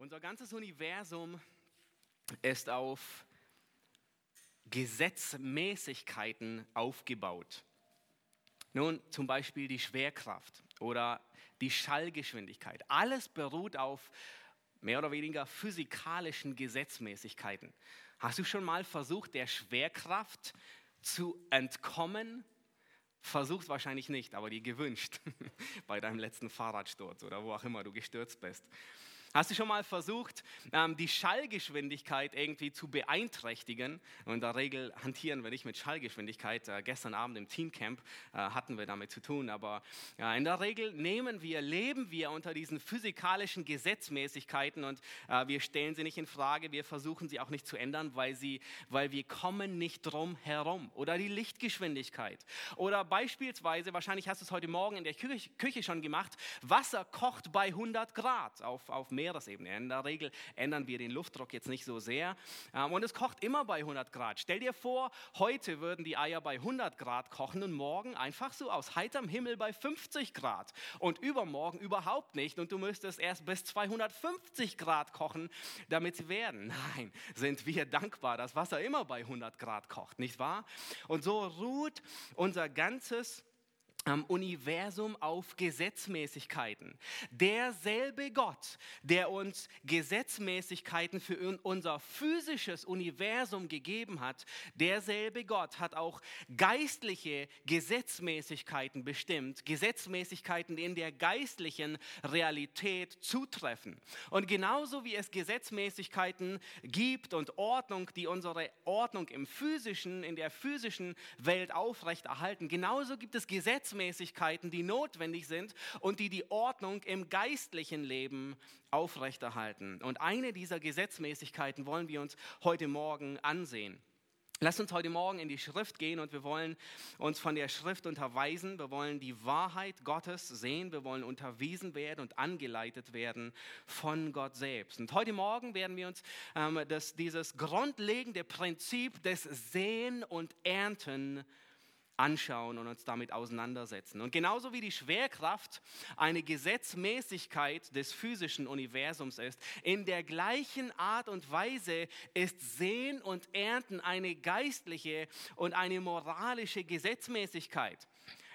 Unser ganzes Universum ist auf Gesetzmäßigkeiten aufgebaut. Nun zum Beispiel die Schwerkraft oder die Schallgeschwindigkeit. Alles beruht auf mehr oder weniger physikalischen Gesetzmäßigkeiten. Hast du schon mal versucht, der Schwerkraft zu entkommen? Versuch's wahrscheinlich nicht, aber dir gewünscht bei deinem letzten Fahrradsturz oder wo auch immer du gestürzt bist. Hast du schon mal versucht, ähm, die Schallgeschwindigkeit irgendwie zu beeinträchtigen? Und in der Regel hantieren wir nicht mit Schallgeschwindigkeit. Äh, gestern Abend im Teamcamp äh, hatten wir damit zu tun. Aber in der Regel nehmen wir, leben wir unter diesen physikalischen Gesetzmäßigkeiten und äh, wir stellen sie nicht in Frage. Wir versuchen sie auch nicht zu ändern, weil, sie, weil wir kommen nicht drum herum. Oder die Lichtgeschwindigkeit. Oder beispielsweise, wahrscheinlich hast du es heute Morgen in der Küche schon gemacht, Wasser kocht bei 100 Grad auf, auf Meeresebene. In der Regel ändern wir den Luftdruck jetzt nicht so sehr. Ähm, und es kocht immer bei 100 Grad. Stell dir vor, heute würden die Eier bei 100 Grad kochen und morgen einfach so aus heiterem Himmel bei 50 Grad. Und übermorgen überhaupt nicht. Und du müsstest erst bis 250 Grad kochen, damit sie werden. Nein, sind wir dankbar, dass Wasser immer bei 100 Grad kocht, nicht wahr? Und so ruht unser ganzes am Universum auf Gesetzmäßigkeiten. Derselbe Gott, der uns Gesetzmäßigkeiten für unser physisches Universum gegeben hat, derselbe Gott hat auch geistliche Gesetzmäßigkeiten bestimmt, Gesetzmäßigkeiten in der geistlichen Realität zutreffen. Und genauso wie es Gesetzmäßigkeiten gibt und Ordnung, die unsere Ordnung im physischen, in der physischen Welt aufrechterhalten, genauso gibt es Gesetzmäßigkeiten, Gesetzmäßigkeiten, die notwendig sind und die die Ordnung im geistlichen Leben aufrechterhalten. Und eine dieser Gesetzmäßigkeiten wollen wir uns heute Morgen ansehen. Lass uns heute Morgen in die Schrift gehen und wir wollen uns von der Schrift unterweisen. Wir wollen die Wahrheit Gottes sehen. Wir wollen unterwiesen werden und angeleitet werden von Gott selbst. Und heute Morgen werden wir uns ähm, das, dieses grundlegende Prinzip des Sehen und Ernten anschauen und uns damit auseinandersetzen. Und genauso wie die Schwerkraft eine Gesetzmäßigkeit des physischen Universums ist, in der gleichen Art und Weise ist Sehen und Ernten eine geistliche und eine moralische Gesetzmäßigkeit.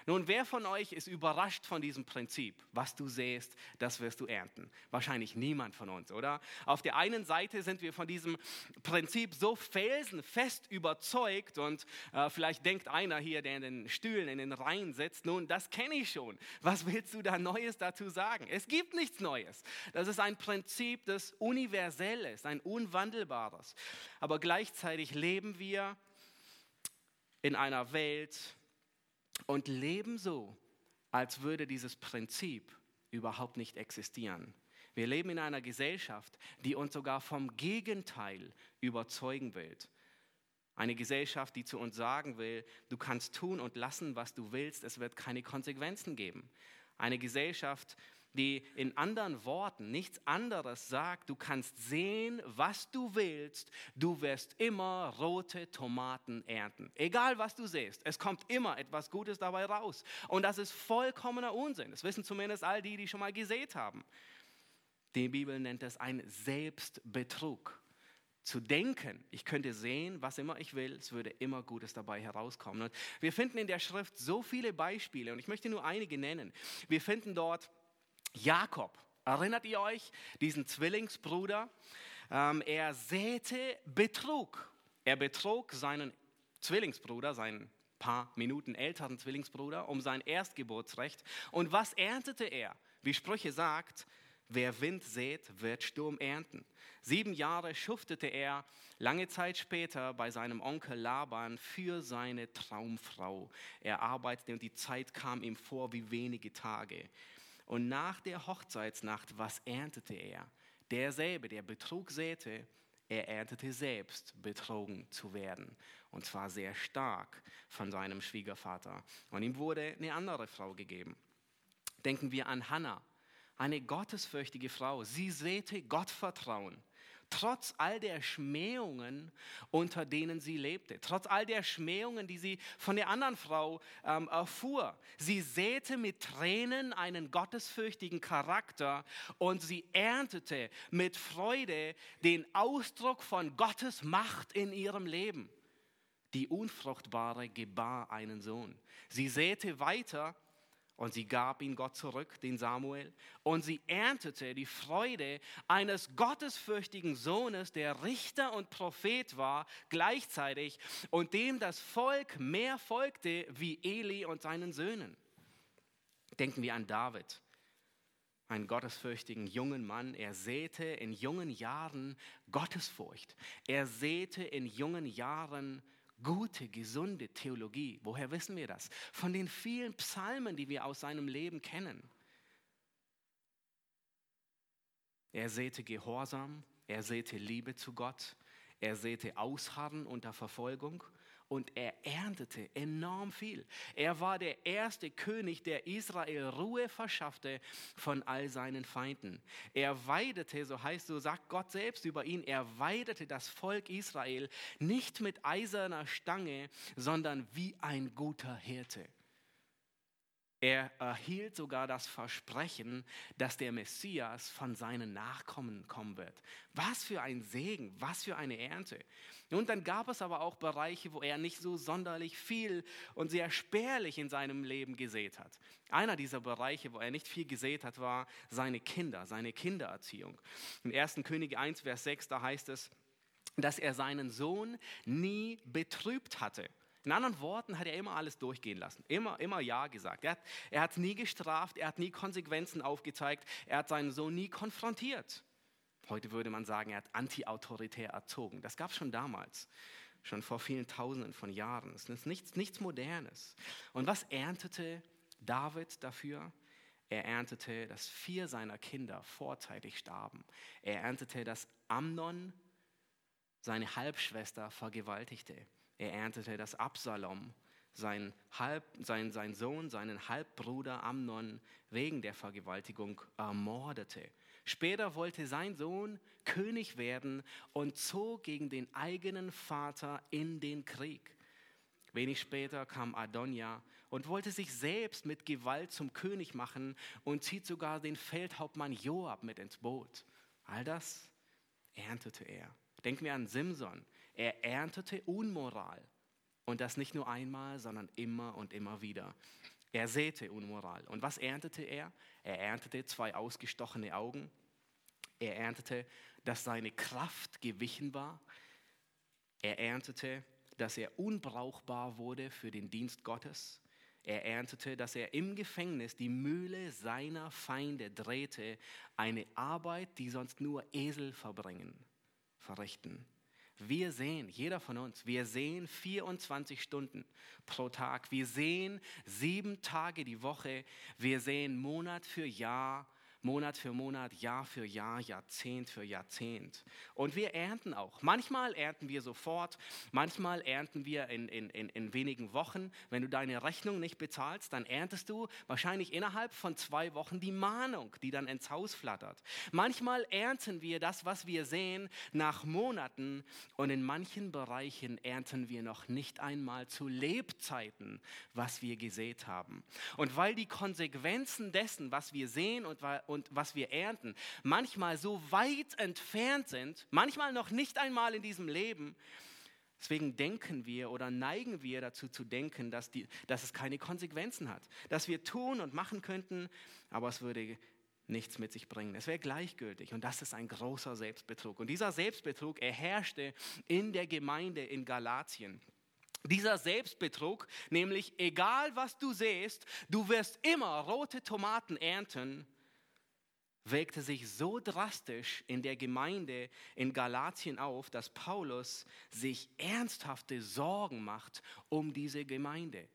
Nun, wer von euch ist überrascht von diesem Prinzip? Was du sähst, das wirst du ernten. Wahrscheinlich niemand von uns, oder? Auf der einen Seite sind wir von diesem Prinzip so felsenfest überzeugt und äh, vielleicht denkt einer hier, der in den Stühlen, in den Reihen sitzt, nun, das kenne ich schon. Was willst du da Neues dazu sagen? Es gibt nichts Neues. Das ist ein Prinzip, das universell ist, ein unwandelbares. Aber gleichzeitig leben wir in einer Welt, und leben so, als würde dieses Prinzip überhaupt nicht existieren. Wir leben in einer Gesellschaft, die uns sogar vom Gegenteil überzeugen will. Eine Gesellschaft, die zu uns sagen will, du kannst tun und lassen, was du willst, es wird keine Konsequenzen geben. Eine Gesellschaft, die in anderen Worten nichts anderes sagt, du kannst sehen, was du willst, du wirst immer rote Tomaten ernten. Egal was du siehst, es kommt immer etwas Gutes dabei raus. Und das ist vollkommener Unsinn. Das wissen zumindest all die, die schon mal gesät haben. Die Bibel nennt es ein Selbstbetrug. Zu denken, ich könnte sehen, was immer ich will, es würde immer Gutes dabei herauskommen. Und wir finden in der Schrift so viele Beispiele und ich möchte nur einige nennen. Wir finden dort Jakob, erinnert ihr euch, diesen Zwillingsbruder? Ähm, er säte Betrug. Er betrug seinen Zwillingsbruder, seinen paar Minuten älteren Zwillingsbruder, um sein Erstgeburtsrecht. Und was erntete er? Wie Sprüche sagt, wer Wind sät, wird Sturm ernten. Sieben Jahre schuftete er lange Zeit später bei seinem Onkel Laban für seine Traumfrau. Er arbeitete und die Zeit kam ihm vor wie wenige Tage. Und nach der Hochzeitsnacht, was erntete er? Derselbe, der Betrug säte, er erntete selbst, betrogen zu werden. Und zwar sehr stark von seinem Schwiegervater. Und ihm wurde eine andere Frau gegeben. Denken wir an Hannah, eine gottesfürchtige Frau. Sie säte Gottvertrauen. Trotz all der Schmähungen, unter denen sie lebte, trotz all der Schmähungen, die sie von der anderen Frau ähm, erfuhr. Sie säte mit Tränen einen gottesfürchtigen Charakter und sie erntete mit Freude den Ausdruck von Gottes Macht in ihrem Leben. Die Unfruchtbare gebar einen Sohn. Sie säte weiter und sie gab ihn Gott zurück, den Samuel. Und sie erntete die Freude eines gottesfürchtigen Sohnes, der Richter und Prophet war gleichzeitig und dem das Volk mehr folgte wie Eli und seinen Söhnen. Denken wir an David, einen gottesfürchtigen jungen Mann. Er säte in jungen Jahren Gottesfurcht. Er säte in jungen Jahren gute, gesunde Theologie. Woher wissen wir das? Von den vielen Psalmen, die wir aus seinem Leben kennen. Er säte Gehorsam, er säte Liebe zu Gott, er säte Ausharren unter Verfolgung und er erntete enorm viel. Er war der erste König, der Israel Ruhe verschaffte von all seinen Feinden. Er weidete, so heißt, so sagt Gott selbst über ihn, er weidete das Volk Israel nicht mit eiserner Stange, sondern wie ein guter Hirte. Er erhielt sogar das Versprechen, dass der Messias von seinen Nachkommen kommen wird. Was für ein Segen, was für eine Ernte. Und dann gab es aber auch Bereiche, wo er nicht so sonderlich viel und sehr spärlich in seinem Leben gesät hat. Einer dieser Bereiche, wo er nicht viel gesät hat, war seine Kinder, seine Kindererziehung. Im 1. Könige 1, Vers 6, da heißt es, dass er seinen Sohn nie betrübt hatte. In anderen Worten hat er immer alles durchgehen lassen, immer, immer Ja gesagt. Er hat, er hat nie gestraft, er hat nie Konsequenzen aufgezeigt, er hat seinen Sohn nie konfrontiert. Heute würde man sagen, er hat antiautoritär erzogen. Das gab es schon damals, schon vor vielen Tausenden von Jahren. Es ist nichts, nichts Modernes. Und was erntete David dafür? Er erntete, dass vier seiner Kinder vorzeitig starben. Er erntete, dass Amnon seine Halbschwester vergewaltigte. Er erntete, dass Absalom sein, Halb, sein, sein Sohn, seinen Halbbruder Amnon wegen der Vergewaltigung ermordete. Später wollte sein Sohn König werden und zog gegen den eigenen Vater in den Krieg. Wenig später kam Adonia und wollte sich selbst mit Gewalt zum König machen und zieht sogar den Feldhauptmann Joab mit ins Boot. All das erntete er. Denken wir an Simson. Er erntete Unmoral. Und das nicht nur einmal, sondern immer und immer wieder. Er säte Unmoral. Und was erntete er? Er erntete zwei ausgestochene Augen. Er erntete, dass seine Kraft gewichen war. Er erntete, dass er unbrauchbar wurde für den Dienst Gottes. Er erntete, dass er im Gefängnis die Mühle seiner Feinde drehte, eine Arbeit, die sonst nur Esel verbringen, verrichten. Wir sehen, jeder von uns, wir sehen 24 Stunden pro Tag. Wir sehen sieben Tage die Woche. Wir sehen Monat für Jahr Monat für Monat, Jahr für Jahr, Jahrzehnt für Jahrzehnt. Und wir ernten auch. Manchmal ernten wir sofort, manchmal ernten wir in, in, in, in wenigen Wochen. Wenn du deine Rechnung nicht bezahlst, dann erntest du wahrscheinlich innerhalb von zwei Wochen die Mahnung, die dann ins Haus flattert. Manchmal ernten wir das, was wir sehen, nach Monaten und in manchen Bereichen ernten wir noch nicht einmal zu Lebzeiten, was wir gesät haben. Und weil die Konsequenzen dessen, was wir sehen und, und und was wir ernten, manchmal so weit entfernt sind, manchmal noch nicht einmal in diesem Leben. Deswegen denken wir oder neigen wir dazu zu denken, dass, die, dass es keine Konsequenzen hat, dass wir tun und machen könnten, aber es würde nichts mit sich bringen. Es wäre gleichgültig und das ist ein großer Selbstbetrug. Und dieser Selbstbetrug, er herrschte in der Gemeinde in Galatien. Dieser Selbstbetrug, nämlich egal was du sähst, du wirst immer rote Tomaten ernten, wirkte sich so drastisch in der Gemeinde in Galatien auf, dass Paulus sich ernsthafte Sorgen macht um diese Gemeinde.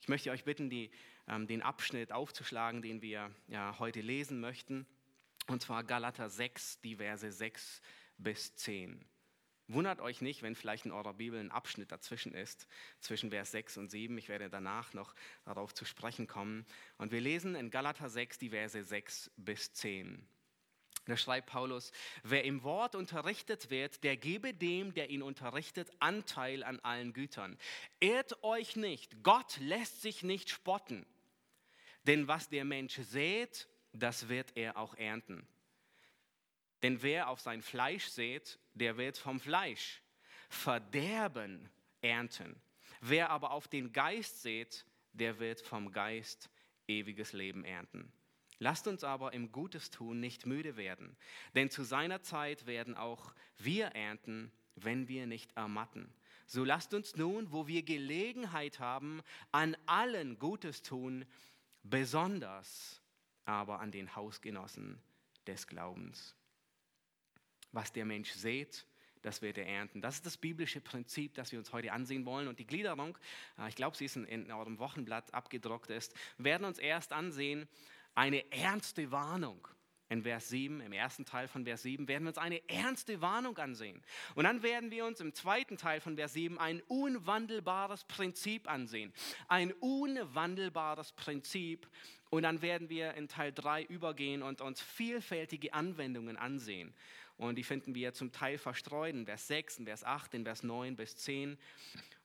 Ich möchte euch bitten, die, ähm, den Abschnitt aufzuschlagen, den wir ja, heute lesen möchten, und zwar Galater 6, die Verse 6 bis 10. Wundert euch nicht, wenn vielleicht in eurer Bibel ein Abschnitt dazwischen ist, zwischen Vers 6 und 7. Ich werde danach noch darauf zu sprechen kommen. Und wir lesen in Galater 6 die Verse 6 bis 10. Da schreibt Paulus, wer im Wort unterrichtet wird, der gebe dem, der ihn unterrichtet, Anteil an allen Gütern. Ehrt euch nicht, Gott lässt sich nicht spotten. Denn was der Mensch sät, das wird er auch ernten. Denn wer auf sein Fleisch sät, der wird vom Fleisch Verderben ernten. Wer aber auf den Geist sät, der wird vom Geist ewiges Leben ernten. Lasst uns aber im Gutes tun nicht müde werden, denn zu seiner Zeit werden auch wir ernten, wenn wir nicht ermatten. So lasst uns nun, wo wir Gelegenheit haben, an allen Gutes tun, besonders aber an den Hausgenossen des Glaubens. Was der Mensch sät, das wird er ernten. Das ist das biblische Prinzip, das wir uns heute ansehen wollen. Und die Gliederung, äh, ich glaube, sie ist in eurem Wochenblatt abgedruckt ist, werden uns erst ansehen, eine ernste Warnung. In Vers 7, im ersten Teil von Vers 7, werden wir uns eine ernste Warnung ansehen. Und dann werden wir uns im zweiten Teil von Vers 7 ein unwandelbares Prinzip ansehen. Ein unwandelbares Prinzip. Und dann werden wir in Teil 3 übergehen und uns vielfältige Anwendungen ansehen. Und die finden wir zum Teil verstreut in Vers 6, in Vers 8, in Vers 9 bis 10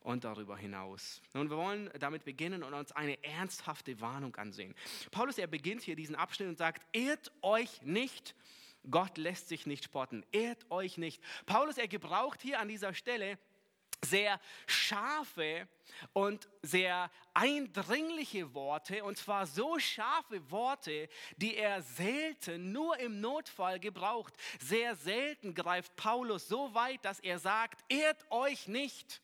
und darüber hinaus. Nun, wir wollen damit beginnen und uns eine ernsthafte Warnung ansehen. Paulus, er beginnt hier diesen Abschnitt und sagt, ehrt euch nicht, Gott lässt sich nicht spotten, ehrt euch nicht. Paulus, er gebraucht hier an dieser Stelle sehr scharfe und sehr eindringliche Worte, und zwar so scharfe Worte, die er selten, nur im Notfall gebraucht. Sehr selten greift Paulus so weit, dass er sagt, ehrt euch nicht.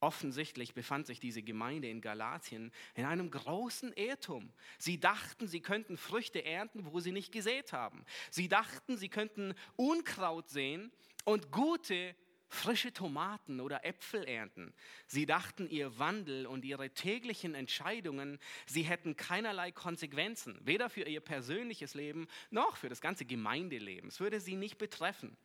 Offensichtlich befand sich diese Gemeinde in Galatien in einem großen Irrtum. Sie dachten, sie könnten Früchte ernten, wo sie nicht gesät haben. Sie dachten, sie könnten Unkraut sehen und gute frische Tomaten oder Äpfel ernten. Sie dachten, ihr Wandel und ihre täglichen Entscheidungen, sie hätten keinerlei Konsequenzen, weder für ihr persönliches Leben noch für das ganze Gemeindeleben. Es würde sie nicht betreffen.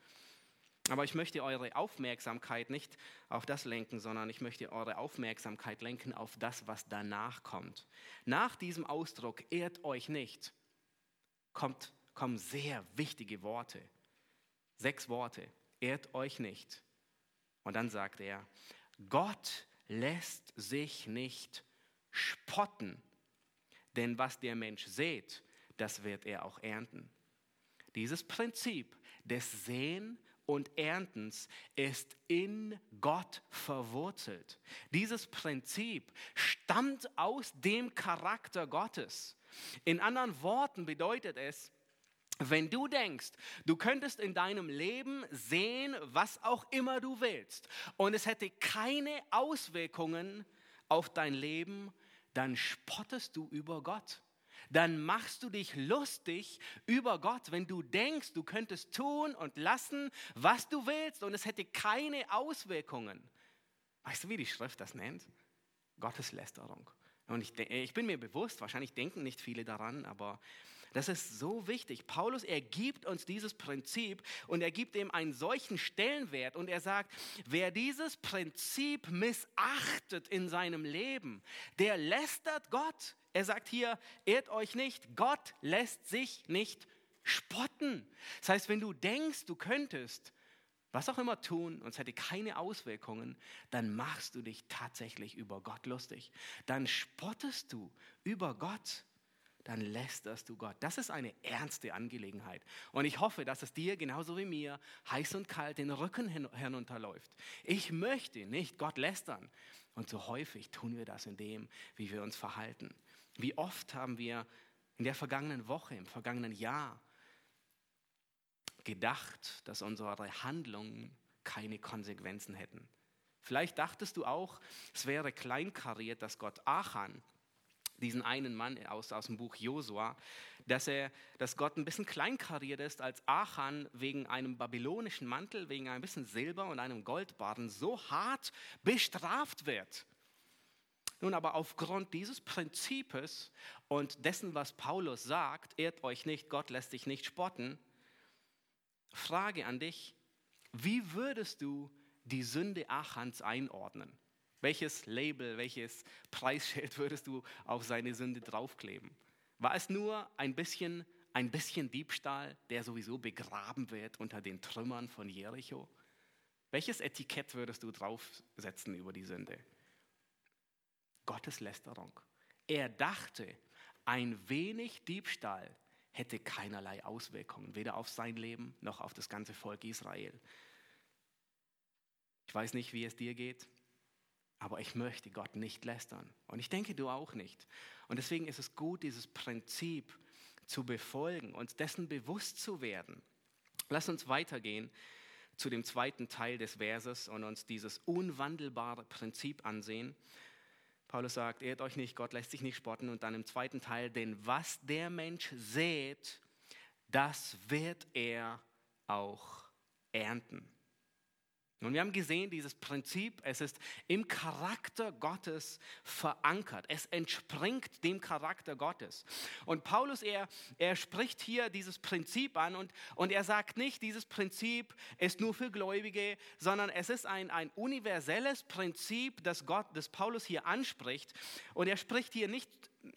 Aber ich möchte eure Aufmerksamkeit nicht auf das lenken, sondern ich möchte eure Aufmerksamkeit lenken auf das, was danach kommt. Nach diesem Ausdruck, ehrt euch nicht, kommt, kommen sehr wichtige Worte. Sechs Worte. Ehrt euch nicht. Und dann sagt er, Gott lässt sich nicht spotten, denn was der Mensch sät, das wird er auch ernten. Dieses Prinzip des Sehen und Erntens ist in Gott verwurzelt. Dieses Prinzip stammt aus dem Charakter Gottes. In anderen Worten bedeutet es, wenn du denkst, du könntest in deinem Leben sehen, was auch immer du willst, und es hätte keine Auswirkungen auf dein Leben, dann spottest du über Gott. Dann machst du dich lustig über Gott, wenn du denkst, du könntest tun und lassen, was du willst, und es hätte keine Auswirkungen. Weißt du, wie die Schrift das nennt? Gotteslästerung. Und ich, ich bin mir bewusst, wahrscheinlich denken nicht viele daran, aber das ist so wichtig. Paulus, er gibt uns dieses Prinzip und er gibt ihm einen solchen Stellenwert und er sagt, wer dieses Prinzip missachtet in seinem Leben, der lästert Gott. Er sagt hier, ehrt euch nicht, Gott lässt sich nicht spotten. Das heißt, wenn du denkst, du könntest was auch immer tun und es hätte keine Auswirkungen, dann machst du dich tatsächlich über Gott lustig. Dann spottest du über Gott dann lästerst du Gott. Das ist eine ernste Angelegenheit. Und ich hoffe, dass es dir genauso wie mir heiß und kalt den Rücken hinunterläuft. Ich möchte nicht Gott lästern. Und so häufig tun wir das in dem, wie wir uns verhalten. Wie oft haben wir in der vergangenen Woche, im vergangenen Jahr gedacht, dass unsere Handlungen keine Konsequenzen hätten. Vielleicht dachtest du auch, es wäre kleinkariert, dass Gott Achan diesen einen Mann aus, aus dem Buch Josua, dass, dass Gott ein bisschen kleinkariert ist, als Achan wegen einem babylonischen Mantel, wegen ein bisschen Silber und einem Goldbarren so hart bestraft wird. Nun aber aufgrund dieses Prinzips und dessen, was Paulus sagt, ehrt euch nicht, Gott lässt dich nicht spotten, Frage an dich, wie würdest du die Sünde Achans einordnen? Welches Label, welches Preisschild würdest du auf seine Sünde draufkleben? War es nur ein bisschen ein bisschen Diebstahl, der sowieso begraben wird unter den Trümmern von Jericho? Welches Etikett würdest du draufsetzen über die Sünde? Gotteslästerung. Er dachte, ein wenig Diebstahl hätte keinerlei Auswirkungen, weder auf sein Leben noch auf das ganze Volk Israel. Ich weiß nicht, wie es dir geht, aber ich möchte Gott nicht lästern. Und ich denke, du auch nicht. Und deswegen ist es gut, dieses Prinzip zu befolgen, uns dessen bewusst zu werden. Lass uns weitergehen zu dem zweiten Teil des Verses und uns dieses unwandelbare Prinzip ansehen. Paulus sagt, ehrt euch nicht, Gott lässt sich nicht spotten. Und dann im zweiten Teil, denn was der Mensch sät, das wird er auch ernten. Und wir haben gesehen, dieses Prinzip, es ist im Charakter Gottes verankert. Es entspringt dem Charakter Gottes. Und Paulus, er, er spricht hier dieses Prinzip an und, und er sagt nicht, dieses Prinzip ist nur für Gläubige, sondern es ist ein, ein universelles Prinzip, das, Gott, das Paulus hier anspricht. Und er spricht hier nicht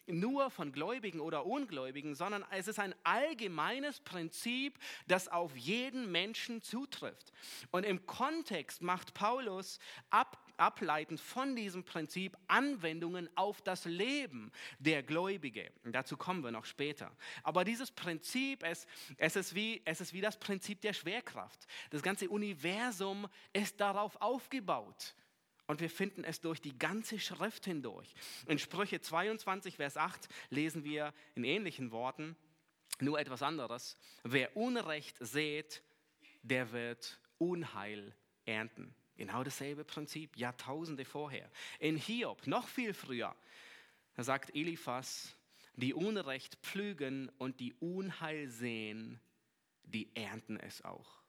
nur von Gläubigen oder Ungläubigen, sondern es ist ein allgemeines Prinzip, das auf jeden Menschen zutrifft. Und im Kontext macht Paulus ab, ableitend von diesem Prinzip Anwendungen auf das Leben der Gläubige. Und dazu kommen wir noch später. Aber dieses Prinzip, es, es, ist wie, es ist wie das Prinzip der Schwerkraft. Das ganze Universum ist darauf aufgebaut. Und wir finden es durch die ganze Schrift hindurch. In Sprüche 22, Vers 8 lesen wir in ähnlichen Worten nur etwas anderes. Wer Unrecht sät, der wird Unheil ernten. Genau dasselbe Prinzip, Jahrtausende vorher. In Hiob, noch viel früher, sagt Eliphas, die Unrecht pflügen und die Unheil sehen, die ernten es auch.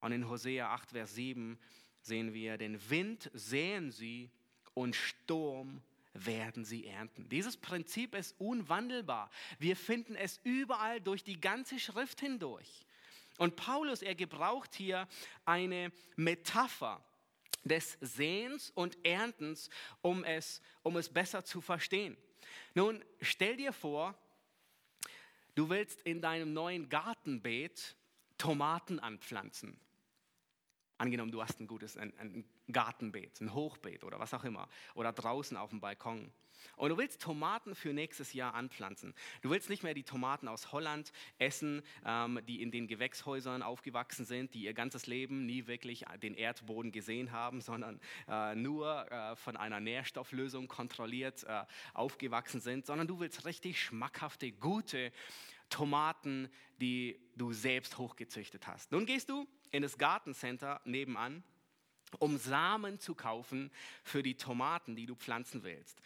Und in Hosea 8, Vers 7 sehen wir, den Wind säen sie und Sturm werden sie ernten. Dieses Prinzip ist unwandelbar. Wir finden es überall durch die ganze Schrift hindurch. Und Paulus, er gebraucht hier eine Metapher des Sehens und Erntens, um es, um es besser zu verstehen. Nun, stell dir vor, du willst in deinem neuen Gartenbeet Tomaten anpflanzen. Angenommen, du hast ein gutes ein, ein Gartenbeet, ein Hochbeet oder was auch immer, oder draußen auf dem Balkon. Und du willst Tomaten für nächstes Jahr anpflanzen. Du willst nicht mehr die Tomaten aus Holland essen, ähm, die in den Gewächshäusern aufgewachsen sind, die ihr ganzes Leben nie wirklich den Erdboden gesehen haben, sondern äh, nur äh, von einer Nährstofflösung kontrolliert äh, aufgewachsen sind, sondern du willst richtig schmackhafte, gute Tomaten, die du selbst hochgezüchtet hast. Nun gehst du in das Gartencenter nebenan, um Samen zu kaufen für die Tomaten, die du pflanzen willst.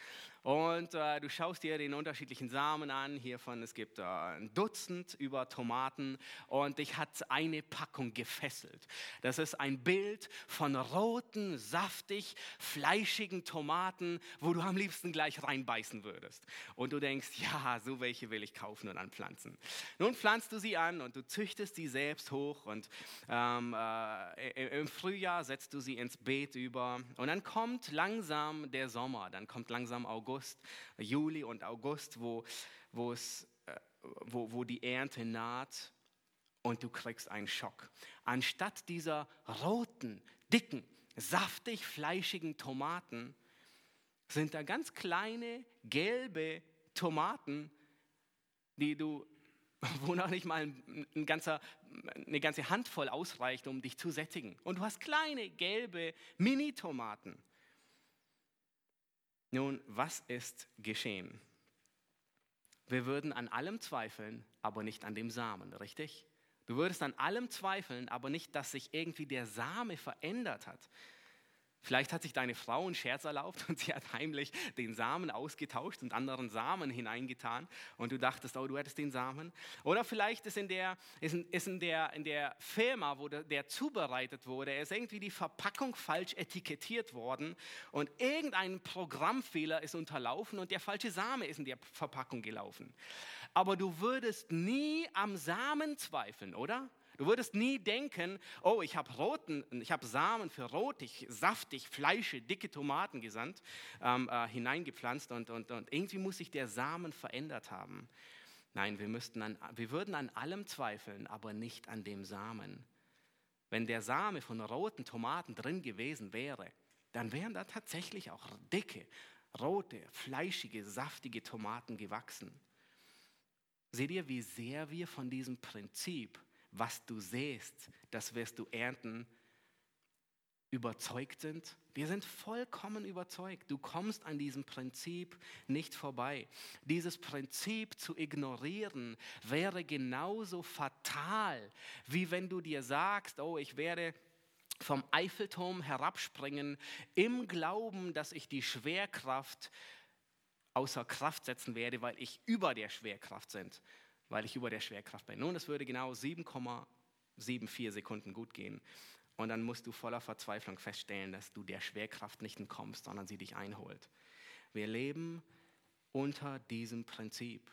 Und äh, du schaust dir den unterschiedlichen Samen an. Hiervon, es gibt äh, ein Dutzend über Tomaten und dich hat eine Packung gefesselt. Das ist ein Bild von roten, saftig, fleischigen Tomaten, wo du am liebsten gleich reinbeißen würdest. Und du denkst, ja, so welche will ich kaufen und anpflanzen. Nun pflanzt du sie an und du züchtest sie selbst hoch und ähm, äh, im Frühjahr setzt du sie ins Beet über und dann kommt langsam der Sommer, dann kommt langsam August August, Juli und August, wo, es, äh, wo, wo die Ernte naht und du kriegst einen Schock. Anstatt dieser roten, dicken, saftig fleischigen Tomaten sind da ganz kleine, gelbe Tomaten, die du, wo noch nicht mal ein ganzer, eine ganze Handvoll ausreicht, um dich zu sättigen. Und du hast kleine, gelbe Mini-Tomaten. Nun, was ist geschehen? Wir würden an allem zweifeln, aber nicht an dem Samen, richtig? Du würdest an allem zweifeln, aber nicht, dass sich irgendwie der Same verändert hat. Vielleicht hat sich deine Frau einen Scherz erlaubt und sie hat heimlich den Samen ausgetauscht und anderen Samen hineingetan und du dachtest, oh, du hättest den Samen. Oder vielleicht ist in der, ist in, ist in der, in der Firma, wo der, der zubereitet wurde, ist irgendwie die Verpackung falsch etikettiert worden und irgendein Programmfehler ist unterlaufen und der falsche Same ist in der Verpackung gelaufen. Aber du würdest nie am Samen zweifeln, oder? Du würdest nie denken, oh, ich habe roten, ich habe Samen für rotig, saftig, Fleische, dicke Tomaten gesandt, ähm, äh, hineingepflanzt und, und, und irgendwie muss sich der Samen verändert haben. Nein, wir, müssten an, wir würden an allem zweifeln, aber nicht an dem Samen. Wenn der Same von roten Tomaten drin gewesen wäre, dann wären da tatsächlich auch dicke, rote, fleischige, saftige Tomaten gewachsen. Seht ihr, wie sehr wir von diesem Prinzip, was du sähst, das wirst du ernten, überzeugt sind? Wir sind vollkommen überzeugt. Du kommst an diesem Prinzip nicht vorbei. Dieses Prinzip zu ignorieren wäre genauso fatal, wie wenn du dir sagst, oh, ich werde vom Eiffelturm herabspringen im Glauben, dass ich die Schwerkraft außer Kraft setzen werde, weil ich über der Schwerkraft sind, weil ich über der Schwerkraft bin. Nun, es würde genau 7,74 Sekunden gut gehen. Und dann musst du voller Verzweiflung feststellen, dass du der Schwerkraft nicht entkommst, sondern sie dich einholt. Wir leben unter diesem Prinzip.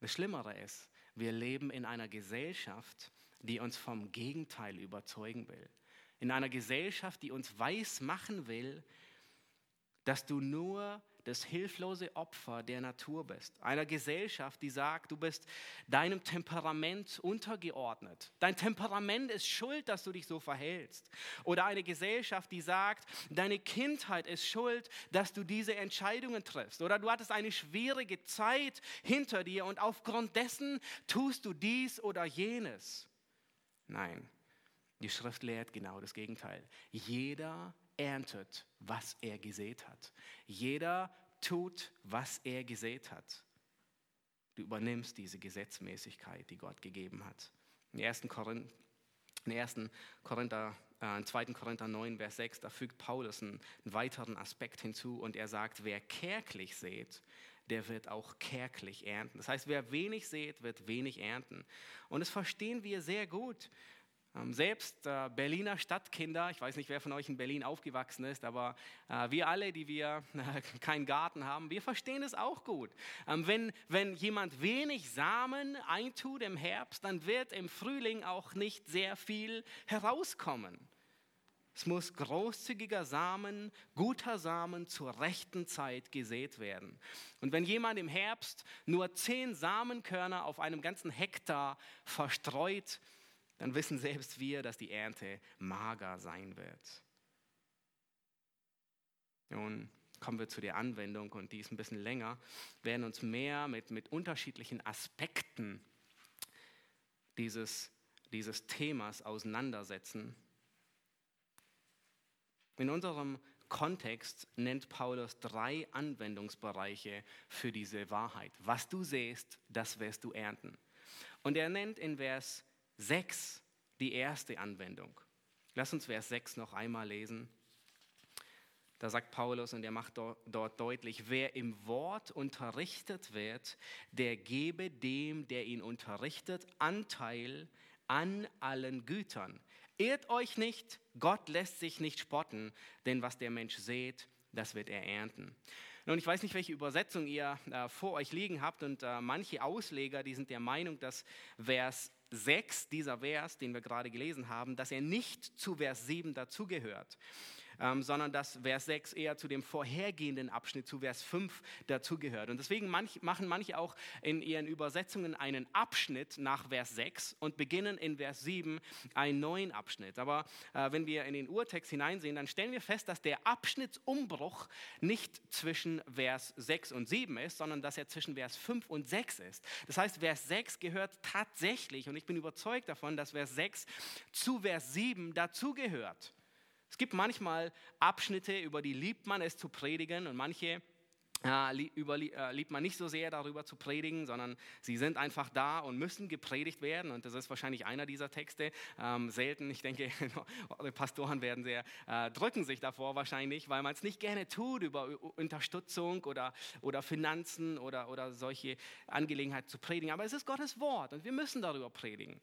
Das Schlimmere ist, wir leben in einer Gesellschaft, die uns vom Gegenteil überzeugen will. In einer Gesellschaft, die uns weiß machen will, dass du nur das hilflose Opfer der Natur bist. Einer Gesellschaft, die sagt, du bist deinem Temperament untergeordnet. Dein Temperament ist schuld, dass du dich so verhältst. Oder eine Gesellschaft, die sagt, deine Kindheit ist schuld, dass du diese Entscheidungen triffst. Oder du hattest eine schwierige Zeit hinter dir und aufgrund dessen tust du dies oder jenes. Nein, die Schrift lehrt genau das Gegenteil. Jeder erntet, was er gesät hat. Jeder tut, was er gesät hat. Du übernimmst diese Gesetzmäßigkeit, die Gott gegeben hat. In 1. Korinther, in 1. Korinther, äh, 2. Korinther 9, Vers 6, da fügt Paulus einen weiteren Aspekt hinzu und er sagt, wer kärglich sät, der wird auch kärglich ernten. Das heißt, wer wenig sät, wird wenig ernten. Und das verstehen wir sehr gut. Ähm, selbst äh, Berliner Stadtkinder, ich weiß nicht, wer von euch in Berlin aufgewachsen ist, aber äh, wir alle, die wir äh, keinen Garten haben, wir verstehen es auch gut. Ähm, wenn, wenn jemand wenig Samen eintut im Herbst, dann wird im Frühling auch nicht sehr viel herauskommen. Es muss großzügiger Samen, guter Samen zur rechten Zeit gesät werden. Und wenn jemand im Herbst nur zehn Samenkörner auf einem ganzen Hektar verstreut, dann wissen selbst wir, dass die Ernte mager sein wird. Nun kommen wir zu der Anwendung und die ist ein bisschen länger, wir werden uns mehr mit, mit unterschiedlichen Aspekten dieses, dieses Themas auseinandersetzen. In unserem Kontext nennt Paulus drei Anwendungsbereiche für diese Wahrheit. Was du sähst, das wirst du ernten. Und er nennt in Vers 6 die erste Anwendung. Lass uns Vers 6 noch einmal lesen. Da sagt Paulus und er macht dort deutlich, wer im Wort unterrichtet wird, der gebe dem, der ihn unterrichtet, Anteil an allen Gütern. Ehrt euch nicht, Gott lässt sich nicht spotten, denn was der Mensch sät, das wird er ernten. Nun, ich weiß nicht, welche Übersetzung ihr äh, vor euch liegen habt und äh, manche Ausleger, die sind der Meinung, dass Vers 6, dieser Vers, den wir gerade gelesen haben, dass er nicht zu Vers 7 dazugehört ähm, sondern dass Vers 6 eher zu dem vorhergehenden Abschnitt, zu Vers 5 dazugehört. Und deswegen manch, machen manche auch in ihren Übersetzungen einen Abschnitt nach Vers 6 und beginnen in Vers 7 einen neuen Abschnitt. Aber äh, wenn wir in den Urtext hineinsehen, dann stellen wir fest, dass der Abschnittsumbruch nicht zwischen Vers 6 und 7 ist, sondern dass er zwischen Vers 5 und 6 ist. Das heißt, Vers 6 gehört tatsächlich, und ich bin überzeugt davon, dass Vers 6 zu Vers 7 dazugehört. Es gibt manchmal Abschnitte, über die liebt man es zu predigen und manche äh, über, äh, liebt man nicht so sehr darüber zu predigen, sondern sie sind einfach da und müssen gepredigt werden. Und das ist wahrscheinlich einer dieser Texte. Ähm, selten, ich denke, Pastoren werden sehr, äh, drücken sich davor wahrscheinlich, weil man es nicht gerne tut, über Unterstützung oder, oder Finanzen oder, oder solche Angelegenheiten zu predigen. Aber es ist Gottes Wort und wir müssen darüber predigen.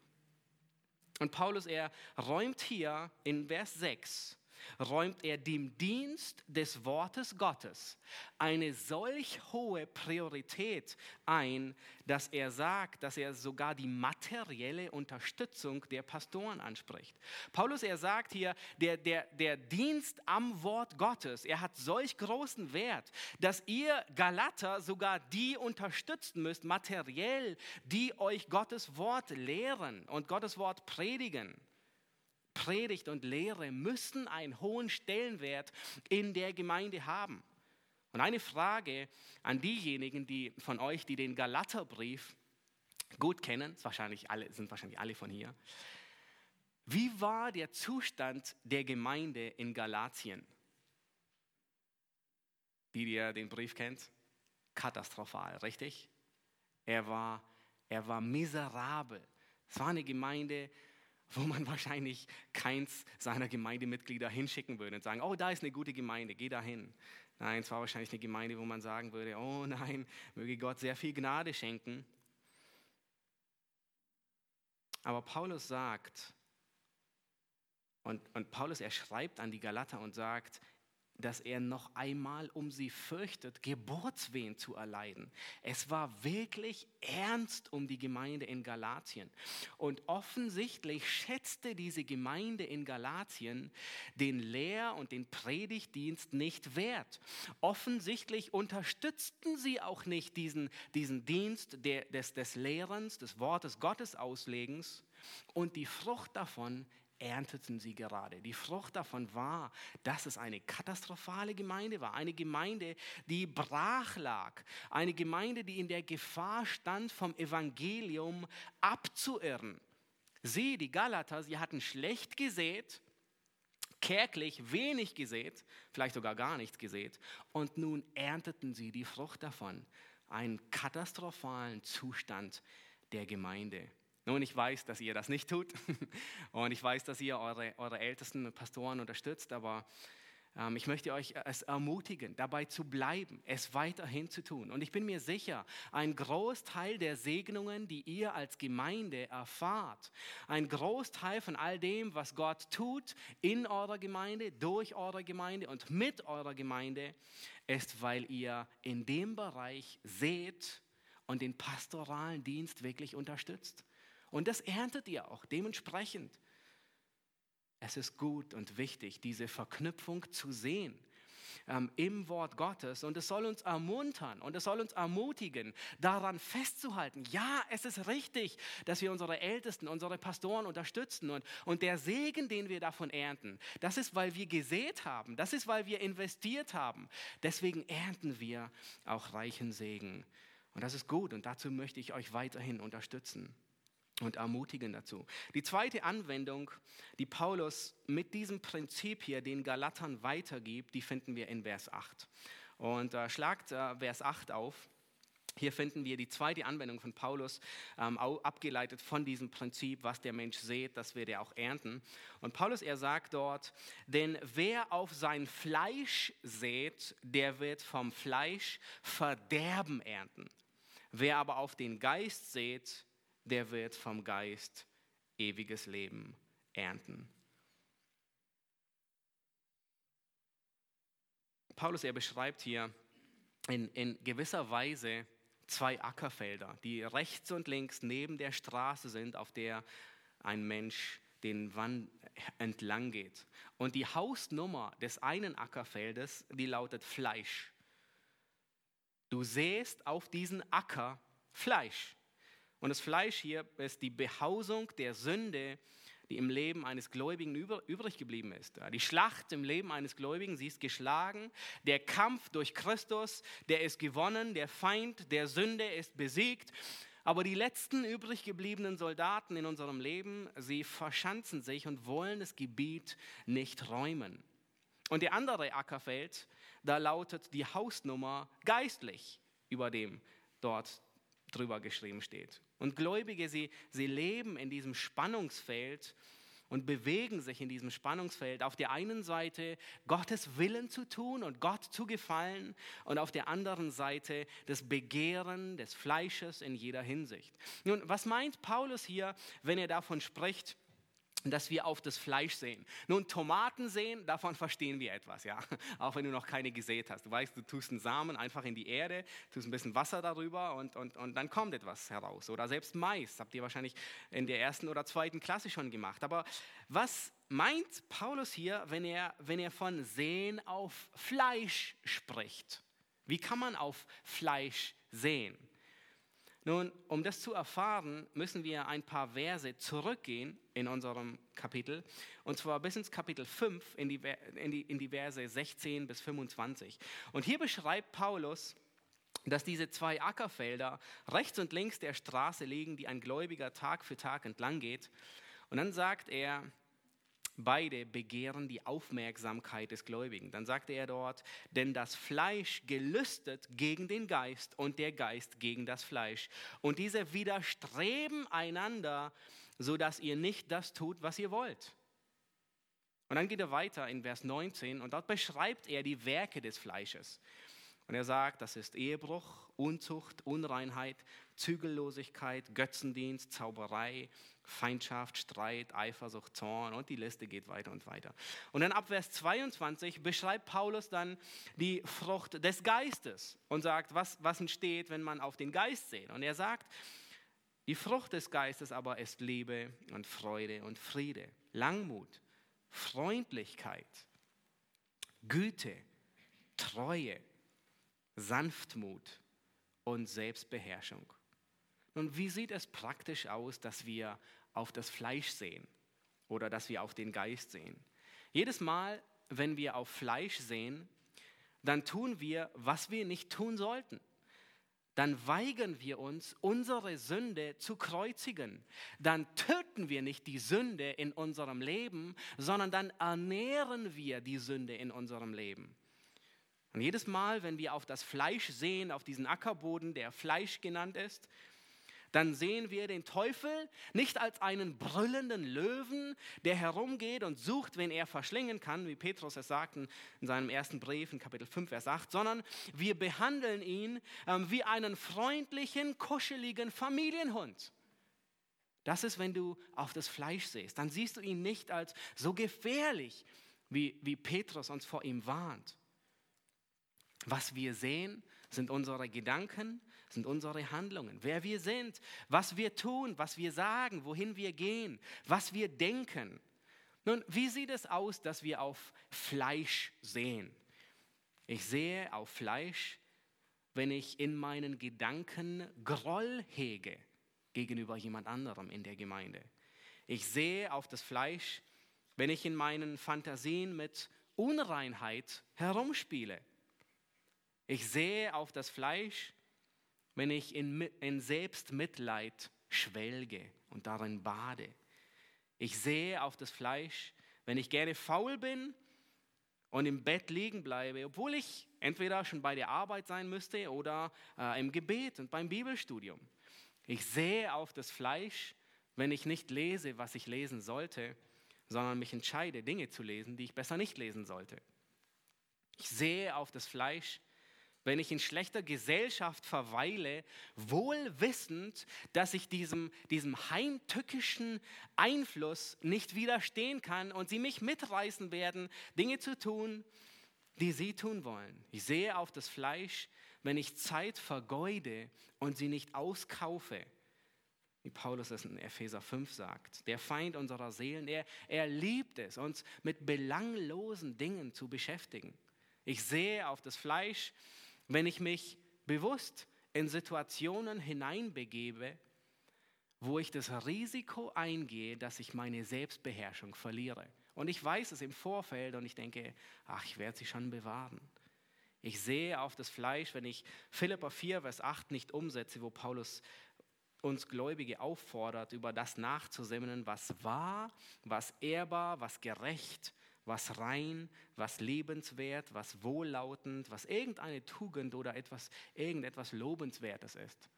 Und Paulus, er räumt hier in Vers 6 räumt er dem Dienst des Wortes Gottes eine solch hohe Priorität ein, dass er sagt, dass er sogar die materielle Unterstützung der Pastoren anspricht. Paulus, er sagt hier, der, der, der Dienst am Wort Gottes, er hat solch großen Wert, dass ihr Galater sogar die unterstützen müsst, materiell, die euch Gottes Wort lehren und Gottes Wort predigen. Predigt und Lehre müssen einen hohen Stellenwert in der Gemeinde haben. Und eine Frage an diejenigen, die von euch, die den Galaterbrief gut kennen, wahrscheinlich alle, sind wahrscheinlich alle von hier. Wie war der Zustand der Gemeinde in Galatien? Die, die ihr den Brief kennt? Katastrophal, richtig? Er war, er war miserabel. Es war eine Gemeinde, wo man wahrscheinlich keins seiner Gemeindemitglieder hinschicken würde und sagen, oh, da ist eine gute Gemeinde, geh da hin. Nein, es war wahrscheinlich eine Gemeinde, wo man sagen würde, oh nein, möge Gott sehr viel Gnade schenken. Aber Paulus sagt, und, und Paulus, er schreibt an die Galater und sagt, dass er noch einmal um sie fürchtet, Geburtswehen zu erleiden. Es war wirklich ernst um die Gemeinde in Galatien. Und offensichtlich schätzte diese Gemeinde in Galatien den Lehr- und den Predigtdienst nicht wert. Offensichtlich unterstützten sie auch nicht diesen, diesen Dienst der, des, des Lehrens, des Wortes Gottes Auslegens. Und die Frucht davon ernteten sie gerade. Die Frucht davon war, dass es eine katastrophale Gemeinde war, eine Gemeinde, die brach lag, eine Gemeinde, die in der Gefahr stand, vom Evangelium abzuirren. Sie, die Galater, sie hatten schlecht gesät, kärglich wenig gesät, vielleicht sogar gar nichts gesät, und nun ernteten sie die Frucht davon, einen katastrophalen Zustand der Gemeinde. Nun, ich weiß, dass ihr das nicht tut und ich weiß, dass ihr eure, eure ältesten Pastoren unterstützt, aber ähm, ich möchte euch es ermutigen, dabei zu bleiben, es weiterhin zu tun. Und ich bin mir sicher, ein Großteil der Segnungen, die ihr als Gemeinde erfahrt, ein Großteil von all dem, was Gott tut in eurer Gemeinde, durch eure Gemeinde und mit eurer Gemeinde, ist, weil ihr in dem Bereich seht und den pastoralen Dienst wirklich unterstützt. Und das erntet ihr auch dementsprechend. Es ist gut und wichtig, diese Verknüpfung zu sehen ähm, im Wort Gottes. Und es soll uns ermuntern und es soll uns ermutigen, daran festzuhalten. Ja, es ist richtig, dass wir unsere Ältesten, unsere Pastoren unterstützen. Und, und der Segen, den wir davon ernten, das ist, weil wir gesät haben. Das ist, weil wir investiert haben. Deswegen ernten wir auch reichen Segen. Und das ist gut und dazu möchte ich euch weiterhin unterstützen und ermutigen dazu. Die zweite Anwendung, die Paulus mit diesem Prinzip hier den Galatern weitergibt, die finden wir in Vers 8. Und äh, schlagt äh, Vers 8 auf. Hier finden wir die zweite Anwendung von Paulus, ähm, abgeleitet von diesem Prinzip, was der Mensch sät, das wird er auch ernten. Und Paulus, er sagt dort, denn wer auf sein Fleisch sät, der wird vom Fleisch Verderben ernten. Wer aber auf den Geist sät, der wird vom Geist ewiges Leben ernten. Paulus, er beschreibt hier in, in gewisser Weise zwei Ackerfelder, die rechts und links neben der Straße sind, auf der ein Mensch den Wand entlang geht. Und die Hausnummer des einen Ackerfeldes, die lautet Fleisch. Du säst auf diesen Acker Fleisch. Und das Fleisch hier ist die Behausung der Sünde, die im Leben eines Gläubigen übrig geblieben ist. Die Schlacht im Leben eines Gläubigen, sie ist geschlagen. Der Kampf durch Christus, der ist gewonnen. Der Feind der Sünde ist besiegt. Aber die letzten übrig gebliebenen Soldaten in unserem Leben, sie verschanzen sich und wollen das Gebiet nicht räumen. Und der andere Ackerfeld, da lautet die Hausnummer geistlich über dem dort drüber geschrieben steht. Und Gläubige, sie, sie leben in diesem Spannungsfeld und bewegen sich in diesem Spannungsfeld. Auf der einen Seite Gottes Willen zu tun und Gott zu gefallen und auf der anderen Seite das Begehren des Fleisches in jeder Hinsicht. Nun, was meint Paulus hier, wenn er davon spricht, dass wir auf das Fleisch sehen. Nun, Tomaten sehen, davon verstehen wir etwas, ja. Auch wenn du noch keine gesät hast. Du weißt, du tust einen Samen einfach in die Erde, tust ein bisschen Wasser darüber und, und, und dann kommt etwas heraus. Oder selbst Mais, habt ihr wahrscheinlich in der ersten oder zweiten Klasse schon gemacht. Aber was meint Paulus hier, wenn er, wenn er von Sehen auf Fleisch spricht? Wie kann man auf Fleisch sehen? Nun, um das zu erfahren, müssen wir ein paar Verse zurückgehen in unserem Kapitel, und zwar bis ins Kapitel 5, in die, in die, in die Verse 16 bis 25. Und hier beschreibt Paulus, dass diese zwei Ackerfelder rechts und links der Straße liegen, die ein Gläubiger Tag für Tag entlang geht. Und dann sagt er, Beide begehren die Aufmerksamkeit des Gläubigen. Dann sagte er dort, denn das Fleisch gelüstet gegen den Geist und der Geist gegen das Fleisch. Und diese widerstreben einander, sodass ihr nicht das tut, was ihr wollt. Und dann geht er weiter in Vers 19 und dort beschreibt er die Werke des Fleisches. Und er sagt, das ist Ehebruch, Unzucht, Unreinheit, Zügellosigkeit, Götzendienst, Zauberei, Feindschaft, Streit, Eifersucht, Zorn und die Liste geht weiter und weiter. Und dann ab Vers 22 beschreibt Paulus dann die Frucht des Geistes und sagt, was, was entsteht, wenn man auf den Geist sieht. Und er sagt, die Frucht des Geistes aber ist Liebe und Freude und Friede, Langmut, Freundlichkeit, Güte, Treue, Sanftmut und Selbstbeherrschung. Nun, wie sieht es praktisch aus, dass wir auf das Fleisch sehen oder dass wir auf den Geist sehen? Jedes Mal, wenn wir auf Fleisch sehen, dann tun wir, was wir nicht tun sollten. Dann weigern wir uns, unsere Sünde zu kreuzigen. Dann töten wir nicht die Sünde in unserem Leben, sondern dann ernähren wir die Sünde in unserem Leben. Und jedes Mal, wenn wir auf das Fleisch sehen, auf diesen Ackerboden, der Fleisch genannt ist, dann sehen wir den Teufel nicht als einen brüllenden Löwen, der herumgeht und sucht, wen er verschlingen kann, wie Petrus es sagt in seinem ersten Brief in Kapitel 5, Vers 8, sondern wir behandeln ihn ähm, wie einen freundlichen, kuscheligen Familienhund. Das ist, wenn du auf das Fleisch siehst. Dann siehst du ihn nicht als so gefährlich, wie, wie Petrus uns vor ihm warnt. Was wir sehen, sind unsere Gedanken, sind unsere Handlungen. Wer wir sind, was wir tun, was wir sagen, wohin wir gehen, was wir denken. Nun, wie sieht es aus, dass wir auf Fleisch sehen? Ich sehe auf Fleisch, wenn ich in meinen Gedanken Groll hege gegenüber jemand anderem in der Gemeinde. Ich sehe auf das Fleisch, wenn ich in meinen Fantasien mit Unreinheit herumspiele. Ich sehe auf das Fleisch, wenn ich in, in Selbstmitleid schwelge und darin bade. Ich sehe auf das Fleisch, wenn ich gerne faul bin und im Bett liegen bleibe, obwohl ich entweder schon bei der Arbeit sein müsste oder äh, im Gebet und beim Bibelstudium. Ich sehe auf das Fleisch, wenn ich nicht lese, was ich lesen sollte, sondern mich entscheide, Dinge zu lesen, die ich besser nicht lesen sollte. Ich sehe auf das Fleisch, wenn ich in schlechter Gesellschaft verweile, wohl wissend, dass ich diesem, diesem heimtückischen Einfluss nicht widerstehen kann und sie mich mitreißen werden, Dinge zu tun, die sie tun wollen. Ich sehe auf das Fleisch, wenn ich Zeit vergeude und sie nicht auskaufe. Wie Paulus es in Epheser 5 sagt. Der Feind unserer Seelen, er, er liebt es, uns mit belanglosen Dingen zu beschäftigen. Ich sehe auf das Fleisch, wenn ich mich bewusst in Situationen hineinbegebe, wo ich das Risiko eingehe, dass ich meine Selbstbeherrschung verliere. Und ich weiß es im Vorfeld und ich denke, ach, ich werde sie schon bewahren. Ich sehe auf das Fleisch, wenn ich Philippa 4, Vers 8 nicht umsetze, wo Paulus uns Gläubige auffordert, über das nachzusinnen, was wahr, was ehrbar, was gerecht, was rein, was lebenswert, was wohllautend, was irgendeine Tugend oder etwas, irgendetwas Lobenswertes ist.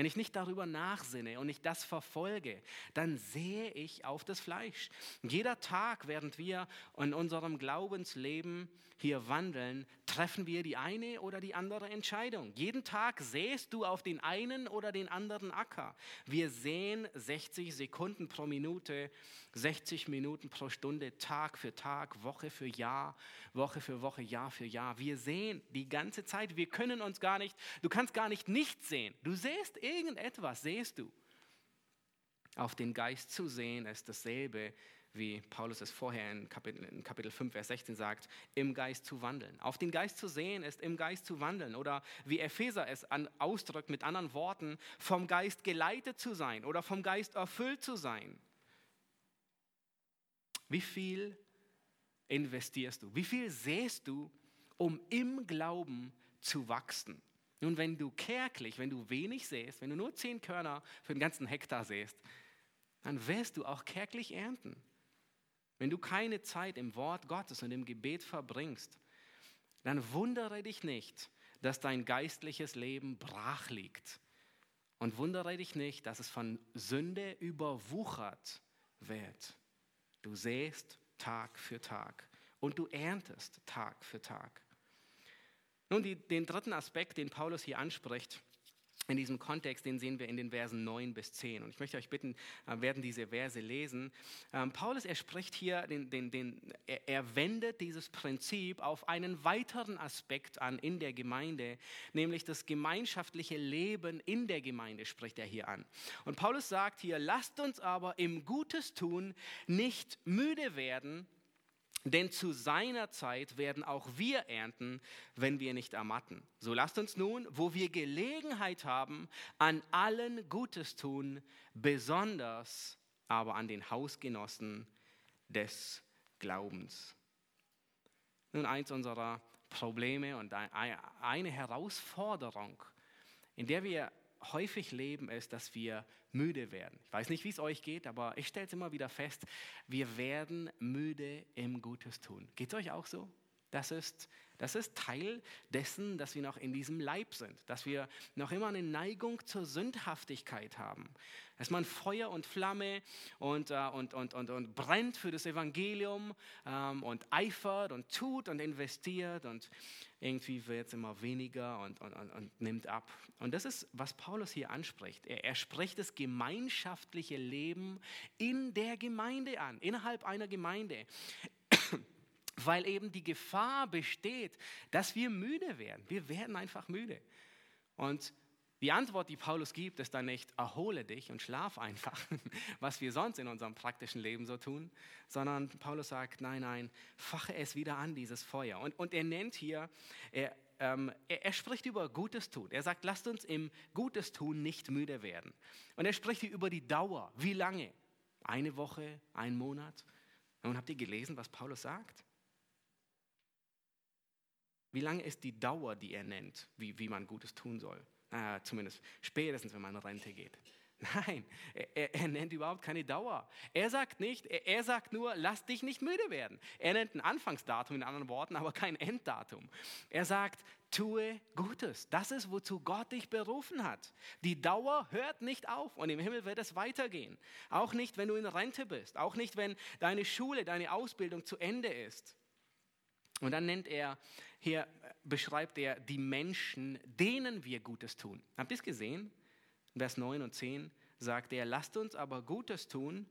Wenn ich nicht darüber nachsinne und ich das verfolge, dann sehe ich auf das Fleisch. Jeder Tag, während wir in unserem Glaubensleben hier wandeln, treffen wir die eine oder die andere Entscheidung. Jeden Tag sähst du auf den einen oder den anderen Acker. Wir sehen 60 Sekunden pro Minute 60 Minuten pro Stunde, Tag für Tag, Woche für Jahr, Woche für Woche, Jahr für Jahr. Wir sehen die ganze Zeit, wir können uns gar nicht, du kannst gar nicht nichts sehen. Du siehst irgendetwas, siehst du. Auf den Geist zu sehen ist dasselbe, wie Paulus es vorher in Kapitel, in Kapitel 5, Vers 16 sagt, im Geist zu wandeln. Auf den Geist zu sehen ist im Geist zu wandeln. Oder wie Epheser es an, ausdrückt mit anderen Worten, vom Geist geleitet zu sein oder vom Geist erfüllt zu sein. Wie viel investierst du? Wie viel sähst du, um im Glauben zu wachsen? Nun, wenn du kärglich, wenn du wenig säst, wenn du nur zehn Körner für den ganzen Hektar säst, dann wirst du auch kärglich ernten. Wenn du keine Zeit im Wort Gottes und im Gebet verbringst, dann wundere dich nicht, dass dein geistliches Leben brach liegt. Und wundere dich nicht, dass es von Sünde überwuchert wird. Du säst Tag für Tag und du erntest Tag für Tag. Nun, die, den dritten Aspekt, den Paulus hier anspricht, in diesem Kontext, den sehen wir in den Versen 9 bis 10. Und ich möchte euch bitten, äh, werden diese Verse lesen. Ähm, Paulus, er spricht hier, den, den, den, er wendet dieses Prinzip auf einen weiteren Aspekt an in der Gemeinde, nämlich das gemeinschaftliche Leben in der Gemeinde spricht er hier an. Und Paulus sagt hier, lasst uns aber im Gutes tun nicht müde werden, denn zu seiner Zeit werden auch wir ernten, wenn wir nicht ermatten. So lasst uns nun, wo wir Gelegenheit haben, an allen Gutes tun, besonders aber an den Hausgenossen des Glaubens. Nun, eins unserer Probleme und eine Herausforderung, in der wir häufig leben, ist, dass wir müde werden. Ich weiß nicht, wie es euch geht, aber ich stelle es immer wieder fest, wir werden müde im Gutes tun. Geht es euch auch so? Das ist, das ist Teil dessen, dass wir noch in diesem Leib sind, dass wir noch immer eine Neigung zur Sündhaftigkeit haben. Dass man Feuer und Flamme und, äh, und, und, und, und brennt für das Evangelium ähm, und eifert und tut und investiert und irgendwie wird es immer weniger und, und, und, und, nimmt ab. Und das ist, was Paulus hier anspricht. Er, er spricht das gemeinschaftliche Leben in der Gemeinde an, innerhalb einer Gemeinde weil eben die Gefahr besteht, dass wir müde werden. Wir werden einfach müde. Und die Antwort, die Paulus gibt, ist dann nicht, erhole dich und schlaf einfach, was wir sonst in unserem praktischen Leben so tun, sondern Paulus sagt, nein, nein, fache es wieder an, dieses Feuer. Und, und er nennt hier, er, ähm, er, er, spricht über Gutes tun. Er sagt, lasst uns im Gutes tun nicht müde werden. Und er spricht hier über die Dauer. Wie lange? Eine Woche, ein Monat? Und habt ihr gelesen, was Paulus sagt? Wie lange ist die Dauer, die er nennt, wie, wie man Gutes tun soll? Äh, zumindest spätestens, wenn man in Rente geht. Nein, er, er, nennt überhaupt keine Dauer. Er sagt nicht, er, er, sagt nur, lass dich nicht müde werden. Er nennt ein Anfangsdatum in anderen Worten, aber kein Enddatum. Er sagt, tue Gutes. Das ist, wozu Gott dich berufen hat. Die Dauer hört nicht auf und im Himmel wird es weitergehen. Auch nicht, wenn du in Rente bist. Auch nicht, wenn deine Schule, deine Ausbildung zu Ende ist. Und dann nennt er, hier beschreibt er die Menschen, denen wir Gutes tun. Habt ihr es gesehen? Vers 9 und 10 sagt er, lasst uns aber Gutes tun.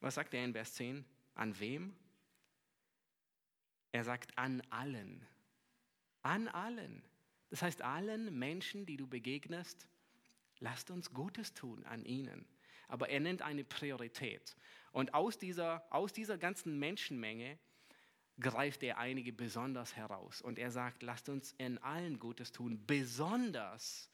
Was sagt er in Vers 10? An wem? Er sagt an allen. An allen. Das heißt, allen Menschen, die du begegnest, lasst uns Gutes tun an ihnen. Aber er nennt eine Priorität. Und aus dieser, aus dieser ganzen Menschenmenge greift er einige besonders heraus. Und er sagt, lasst uns in allen Gutes tun, besonders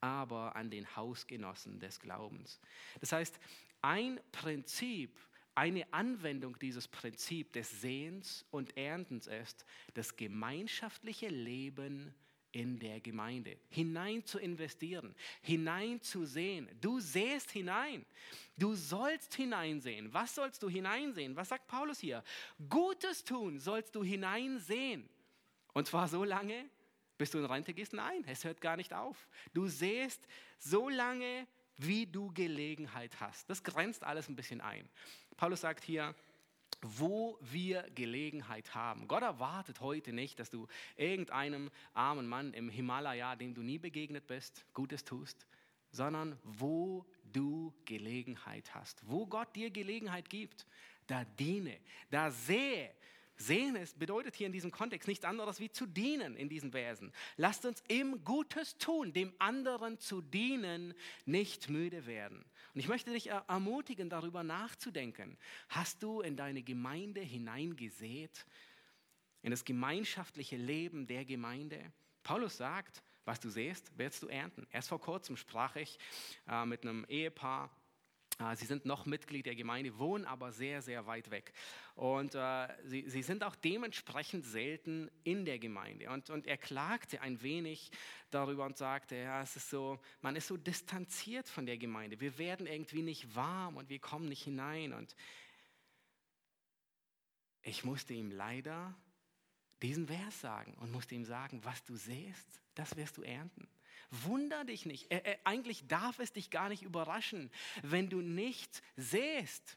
aber an den Hausgenossen des Glaubens. Das heißt, ein Prinzip, eine Anwendung dieses Prinzips des Sehens und Erntens ist das gemeinschaftliche Leben in der Gemeinde, hinein zu investieren, hinein zu sehen. Du sähst hinein. Du sollst hineinsehen. Was sollst du hineinsehen? Was sagt Paulus hier? Gutes tun sollst du hineinsehen. Und zwar so lange, bis du in Rente gehst? Nein, es hört gar nicht auf. Du sähst so lange, wie du Gelegenheit hast. Das grenzt alles ein bisschen ein. Paulus sagt hier, wo wir Gelegenheit haben. Gott erwartet heute nicht, dass du irgendeinem armen Mann im Himalaya, dem du nie begegnet bist, Gutes tust, sondern wo du Gelegenheit hast. Wo Gott dir Gelegenheit gibt, da diene, da sehe. Sehen es bedeutet hier in diesem Kontext nichts anderes wie zu dienen in diesen Versen. Lasst uns im Gutes tun, dem anderen zu dienen, nicht müde werden. Und ich möchte dich ermutigen, darüber nachzudenken. Hast du in deine Gemeinde hineingesät, in das gemeinschaftliche Leben der Gemeinde? Paulus sagt, was du siehst, wirst du ernten. Erst vor kurzem sprach ich äh, mit einem Ehepaar, Sie sind noch Mitglied der Gemeinde, wohnen aber sehr, sehr weit weg. Und äh, sie, sie, sind auch dementsprechend selten in der Gemeinde. Und, und er klagte ein wenig darüber und sagte, ja, es ist so, man ist so distanziert von der Gemeinde. Wir werden irgendwie nicht warm und wir kommen nicht hinein. Und ich musste ihm leider diesen Vers sagen und musste ihm sagen, was du sähst, das wirst du ernten. Wunder dich nicht. Äh, eigentlich darf es dich gar nicht überraschen. Wenn du nicht sähst,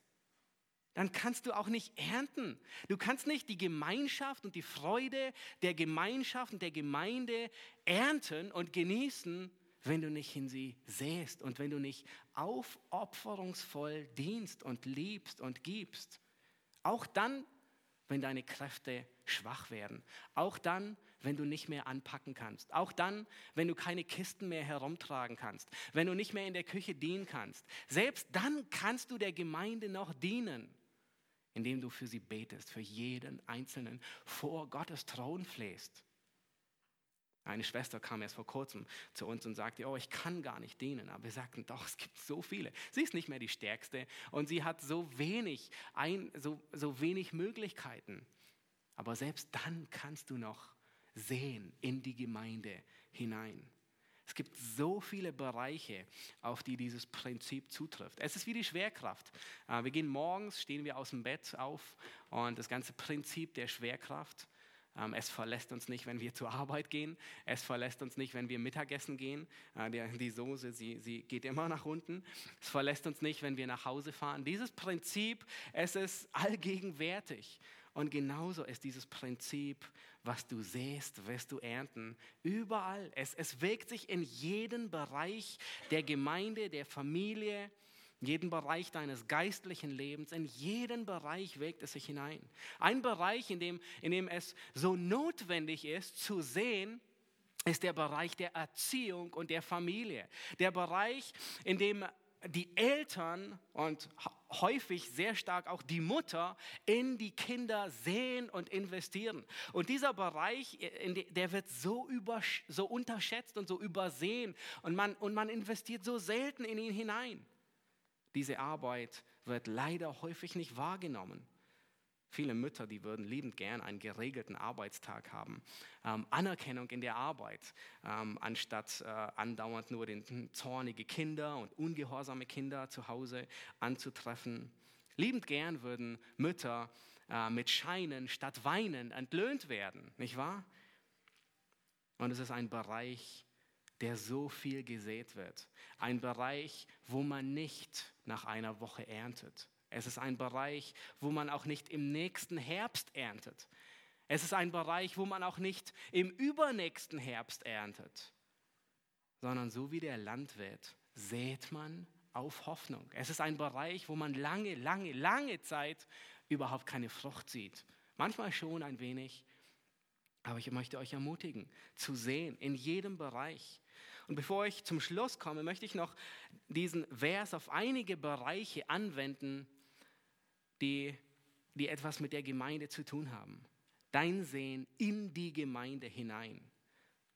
dann kannst du auch nicht ernten. Du kannst nicht die Gemeinschaft und die Freude der Gemeinschaft und der Gemeinde ernten und genießen, wenn du nicht in sie sähst und wenn du nicht aufopferungsvoll dienst und liebst und gibst. Auch dann wenn deine Kräfte schwach werden. Auch dann, wenn du nicht mehr anpacken kannst. Auch dann, wenn du keine Kisten mehr herumtragen kannst. Wenn du nicht mehr in der Küche dienen kannst. Selbst dann kannst du der Gemeinde noch dienen, indem du für sie betest, für jeden Einzelnen vor Gottes Thron flehst. Eine Schwester kam erst vor kurzem zu uns und sagte, oh, ich kann gar nicht dienen. Aber wir sagten, doch, es gibt so viele. Sie ist nicht mehr die Stärkste und sie hat so wenig, ein, so, so wenig Möglichkeiten. Aber selbst dann kannst du noch sehen in die Gemeinde hinein. Es gibt so viele Bereiche, auf die dieses Prinzip zutrifft. Es ist wie die Schwerkraft. Äh, wir gehen morgens, stehen wir aus dem Bett auf und das ganze Prinzip der Schwerkraft ähm, es verlässt uns nicht, wenn wir zur Arbeit gehen. Es verlässt uns nicht, wenn wir Mittagessen gehen. Äh, die Soße, sie, sie geht immer nach unten. Es verlässt uns nicht, wenn wir nach Hause fahren. Dieses Prinzip, es ist allgegenwärtig. Und genauso ist dieses Prinzip, was du sähst, wirst du ernten. Überall. Es, es wirkt sich in jeden Bereich der Gemeinde, der Familie, jeden Bereich deines geistlichen Lebens, in jeden Bereich wägt es sich hinein. Ein Bereich, in dem, in dem es so notwendig ist zu sehen, ist der Bereich der Erziehung und der Familie. Der Bereich, in dem die Eltern und häufig sehr stark auch die Mutter in die Kinder sehen und investieren. Und dieser Bereich, der wird so, über, so unterschätzt und so übersehen und man, und man investiert so selten in ihn hinein. Diese Arbeit wird leider häufig nicht wahrgenommen. Viele Mütter, die würden liebend gern einen geregelten Arbeitstag haben. Ähm, Anerkennung in der Arbeit, ähm, anstatt äh, andauernd nur den zornige Kinder und ungehorsame Kinder zu Hause anzutreffen. Liebend gern würden Mütter äh, mit Scheinen statt Weinen entlöhnt werden, nicht wahr? Und es ist ein Bereich, der so viel gesät wird. Ein Bereich, wo man nicht nach einer Woche erntet. Es ist ein Bereich, wo man auch nicht im nächsten Herbst erntet. Es ist ein Bereich, wo man auch nicht im übernächsten Herbst erntet, sondern so wie der Landwirt sät man auf Hoffnung. Es ist ein Bereich, wo man lange, lange, lange Zeit überhaupt keine Frucht sieht. Manchmal schon ein wenig, aber ich möchte euch ermutigen, zu sehen in jedem Bereich. Und bevor ich zum Schluss komme, möchte ich noch diesen Vers auf einige Bereiche anwenden, die, die etwas mit der Gemeinde zu tun haben. Dein Sehen in die Gemeinde hinein.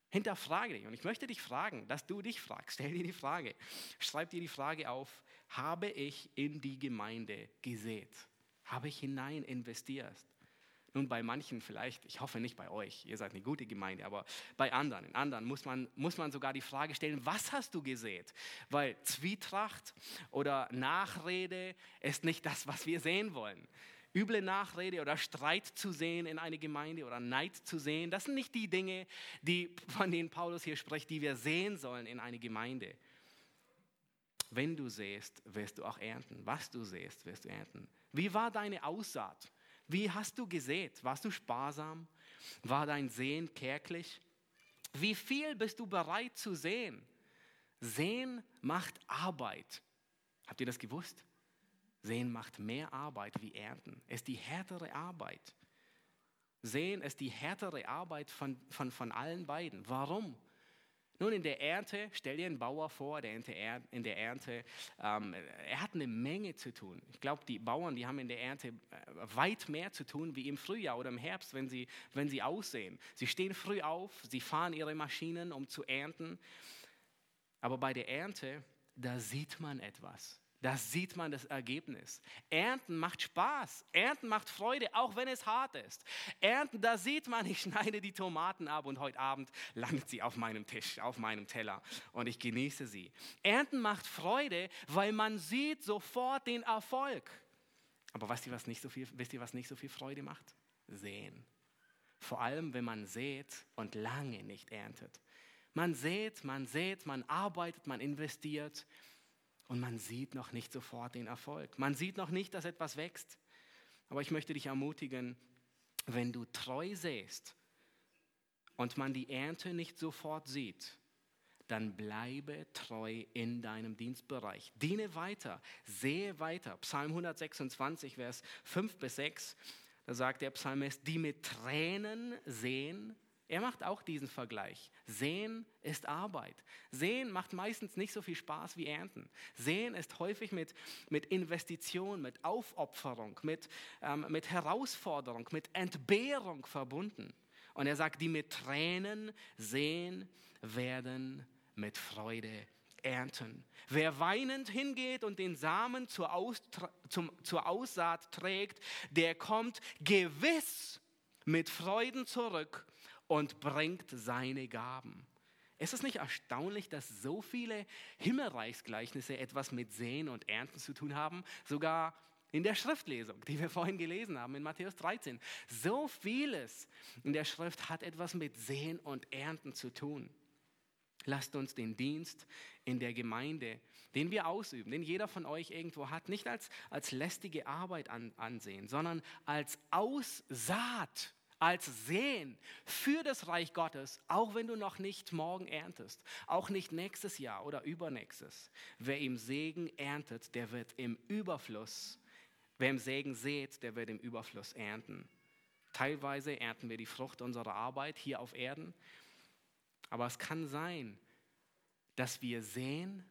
Hinterfrage dich. Und ich möchte dich fragen, dass du dich fragst. Stell dir die Frage. Schreib dir die Frage auf, habe ich in die Gemeinde gesät? Habe ich hinein investiert? Nun, bei manchen vielleicht, ich hoffe nicht bei euch, ihr seid eine gute Gemeinde, aber bei anderen, in anderen muss man, muss man sogar die Frage stellen, was hast du gesät? Weil Zwietracht oder Nachrede ist nicht das, was wir sehen wollen. Üble Nachrede oder Streit zu sehen in eine Gemeinde oder Neid zu sehen, das sind nicht die Dinge, die, von denen Paulus hier spricht, die wir sehen sollen in eine Gemeinde. Wenn du säst, wirst du auch ernten. Was du säst, wirst du ernten. Wie war deine Aussaat? Wie hast du gesät? Warst du sparsam? War dein Sehen kärglich? Wie viel bist du bereit zu sehen? Sehen macht Arbeit. Habt ihr das gewusst? Sehen macht mehr Arbeit wie Ernten. Es ist die härtere Arbeit. Sehen ist die härtere Arbeit von, von, von allen beiden. Warum? Nun, in der Ernte, stell dir einen Bauer vor, der in der Ernte, ähm, er hat eine Menge zu tun. Ich glaube, die Bauern, die haben in der Ernte äh, weit mehr zu tun wie im Frühjahr oder im Herbst, wenn sie, wenn sie aussehen. Sie stehen früh auf, sie fahren ihre Maschinen, um zu ernten. Aber bei der Ernte, da sieht man etwas. Da sieht man das Ergebnis. Ernten macht Spaß. Ernten macht Freude, auch wenn es hart ist. Ernten, da sieht man, ich schneide die Tomaten ab und heute Abend landet sie auf meinem Tisch, auf meinem Teller und ich genieße sie. Ernten macht Freude, weil man sieht sofort den Erfolg. Aber wisst ihr, was nicht so viel, wisst ihr, was nicht so viel Freude macht? Sehen. Vor allem, wenn man sät und lange nicht erntet. Man sät, man sät, man arbeitet, man investiert und man sieht noch nicht sofort den Erfolg. Man sieht noch nicht, dass etwas wächst. Aber ich möchte dich ermutigen, wenn du treu säst und man die Ernte nicht sofort sieht, dann bleibe treu in deinem Dienstbereich. Diene weiter, sehe weiter. Psalm 126, Vers 5 bis 6, da sagt der Psalmist, die mit Tränen sehen, er macht auch diesen Vergleich. Sehen ist Arbeit. Sehen macht meistens nicht so viel Spaß wie Ernten. Sehen ist häufig mit, mit Investition, mit Aufopferung, mit, ähm, mit Herausforderung, mit Entbehrung verbunden. Und er sagt, die mit Tränen sehen, werden mit Freude ernten. Wer weinend hingeht und den Samen zur, Aus, zum, zur Aussaat trägt, der kommt gewiss mit Freuden zurück und bringt seine Gaben. Ist es nicht erstaunlich, dass so viele Himmelreichsgleichnisse etwas mit Säen und Ernten zu tun haben? Sogar in der Schriftlesung, die wir vorhin gelesen haben, in Matthäus 13. So vieles in der Schrift hat etwas mit Säen und Ernten zu tun. Lasst uns den Dienst in der Gemeinde, den wir ausüben, den jeder von euch irgendwo hat, nicht als, als lästige Arbeit an, ansehen, sondern als Aussaat als Sehen für das Reich Gottes, auch wenn du noch nicht morgen erntest, auch nicht nächstes Jahr oder übernächstes. Wer im Segen erntet, der wird im Überfluss, wer im Segen sät, der wird im Überfluss ernten. Teilweise ernten wir die Frucht unserer Arbeit hier auf Erden, aber es kann sein, dass wir sehen,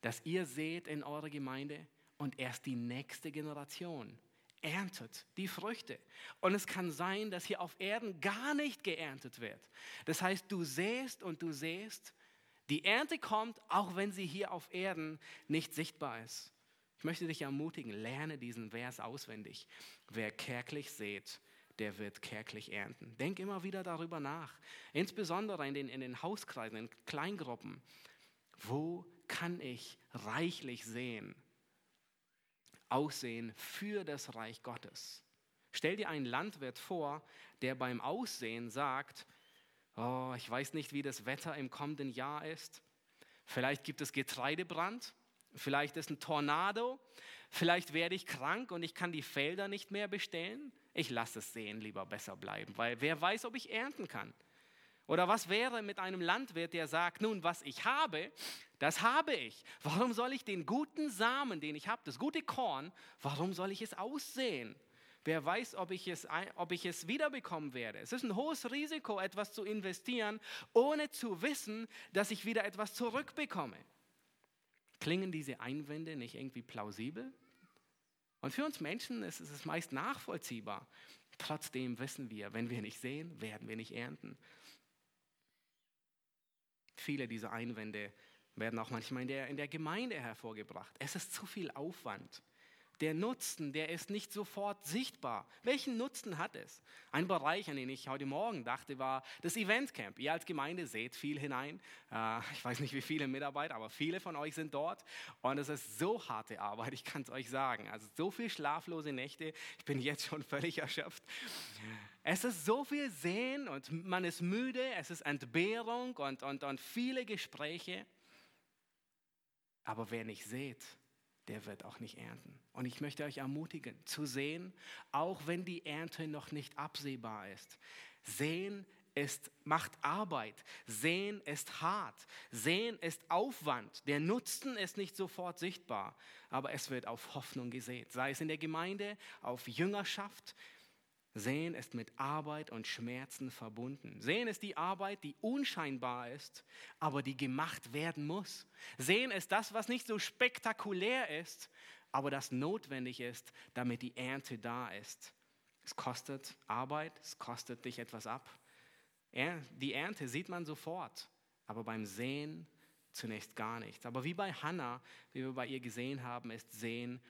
dass ihr seht in eurer Gemeinde und erst die nächste Generation erntet die Früchte. Und es kann sein, dass hier auf Erden gar nicht geerntet wird. Das heißt, du säst und du säst, die Ernte kommt, auch wenn sie hier auf Erden nicht sichtbar ist. Ich möchte dich ermutigen, lerne diesen Vers auswendig. Wer kärglich sät, der wird kärglich ernten. Denk immer wieder darüber nach, insbesondere in den, in den Hauskreisen, in Kleingruppen. Wo kann ich reichlich sehen? Aussehen für das Reich Gottes. Stell dir einen Landwirt vor, der beim Aussehen sagt, oh, ich weiß nicht, wie das Wetter im kommenden Jahr ist. Vielleicht gibt es Getreidebrand, vielleicht ist ein Tornado, vielleicht werde ich krank und ich kann die Felder nicht mehr bestellen. Ich lasse es sehen, lieber besser bleiben, weil wer weiß, ob ich ernten kann. Oder was wäre mit einem Landwirt, der sagt, nun, was ich habe, das habe ich. Warum soll ich den guten Samen, den ich habe, das gute Korn, warum soll ich es aussehen? Wer weiß, ob ich, es, ob ich es wiederbekommen werde. Es ist ein hohes Risiko, etwas zu investieren, ohne zu wissen, dass ich wieder etwas zurückbekomme. Klingen diese Einwände nicht irgendwie plausibel? Und für uns Menschen ist es meist nachvollziehbar. Trotzdem wissen wir, wenn wir nicht sehen, werden wir nicht ernten. Viele dieser Einwände werden auch manchmal in der, in der Gemeinde hervorgebracht. Es ist zu viel Aufwand. Der Nutzen, der ist nicht sofort sichtbar. Welchen Nutzen hat es? Ein Bereich, an den ich heute Morgen dachte, war das Eventcamp. Ihr als Gemeinde seht viel hinein. Äh, ich weiß nicht, wie viele Mitarbeiter, aber viele von euch sind dort. Und es ist so harte Arbeit, ich kann es euch sagen. Also so viel schlaflose Nächte. Ich bin jetzt schon völlig erschöpft. Es ist so viel Sehen und man ist müde. Es ist Entbehrung und, und, und viele Gespräche. Aber wer nicht seht, der wird auch nicht ernten. Und ich möchte euch ermutigen, zu sehen, auch wenn die Ernte noch nicht absehbar ist. Sehen ist, macht Arbeit. Sehen ist hart. Sehen ist Aufwand. Der Nutzen ist nicht sofort sichtbar, aber es wird auf Hoffnung gesät. Sei es in der Gemeinde, auf Jüngerschaft. Sehen ist mit Arbeit und Schmerzen verbunden. Sehen ist die Arbeit, die unscheinbar ist, aber die gemacht werden muss. Sehen ist das, was nicht so spektakulär ist, aber das notwendig ist, damit die Ernte da ist. Es kostet Arbeit, es kostet dich etwas ab. Die Ernte sieht man sofort, aber beim Sehen zunächst gar nichts. Aber wie bei Hannah, wie wir bei ihr gesehen haben, ist Sehen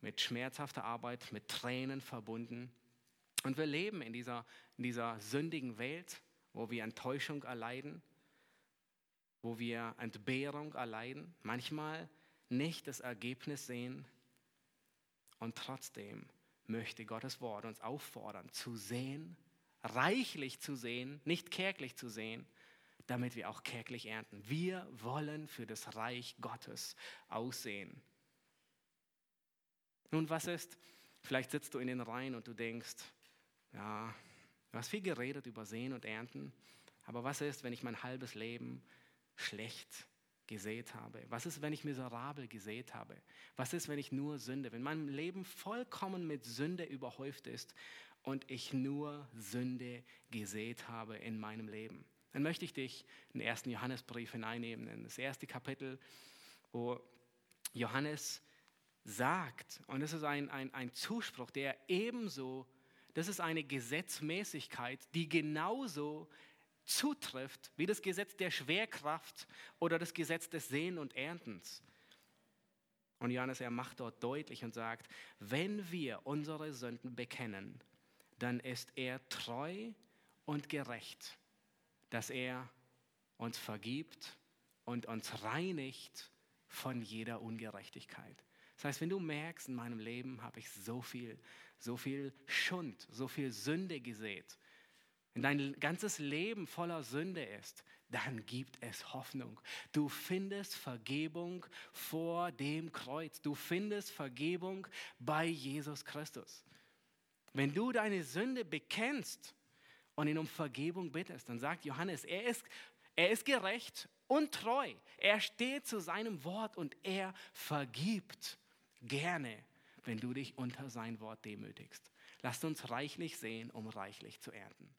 mit schmerzhafter Arbeit, mit Tränen verbunden. Und wir leben in dieser, in dieser sündigen Welt, wo wir Enttäuschung erleiden, wo wir Entbehrung erleiden, manchmal nicht das Ergebnis sehen und trotzdem möchte Gottes Wort uns auffordern, zu sehen, reichlich zu sehen, nicht kärglich zu sehen, damit wir auch kärglich ernten. Wir wollen für das Reich Gottes aussehen. Nun, was ist, vielleicht sitzt du in den Reihen und du denkst, ja, du hast viel geredet über Sehen und Ernten, aber was ist, wenn ich mein halbes Leben schlecht gesät habe? Was ist, wenn ich miserabel gesät habe? Was ist, wenn ich nur Sünde, wenn mein Leben vollkommen mit Sünde überhäuft ist und ich nur Sünde gesät habe in meinem Leben? Dann möchte ich dich in den ersten Johannesbrief hineinnehmen, in das erste Kapitel, wo Johannes sagt, und es ist ein, ein, ein Zuspruch, der ebenso, das ist eine Gesetzmäßigkeit, die genauso zutrifft wie das Gesetz der Schwerkraft oder das Gesetz des Sehen und Erntens. Und Johannes, er macht dort deutlich und sagt, wenn wir unsere Sünden bekennen, dann ist er treu und gerecht, dass er uns vergibt und uns reinigt von jeder Ungerechtigkeit. Das heißt, wenn du merkst, in meinem Leben habe ich so viel, so viel Schund, so viel Sünde gesät, wenn dein ganzes Leben voller Sünde ist, dann gibt es Hoffnung. Du findest Vergebung vor dem Kreuz. Du findest Vergebung bei Jesus Christus. Wenn du deine Sünde bekennst und ihn um Vergebung bittest, dann sagt Johannes, er ist, er ist gerecht und treu. Er steht zu seinem Wort und er vergibt gerne, wenn du dich unter sein Wort demütigst. Lasst uns reichlich sehen, um reichlich zu ernten.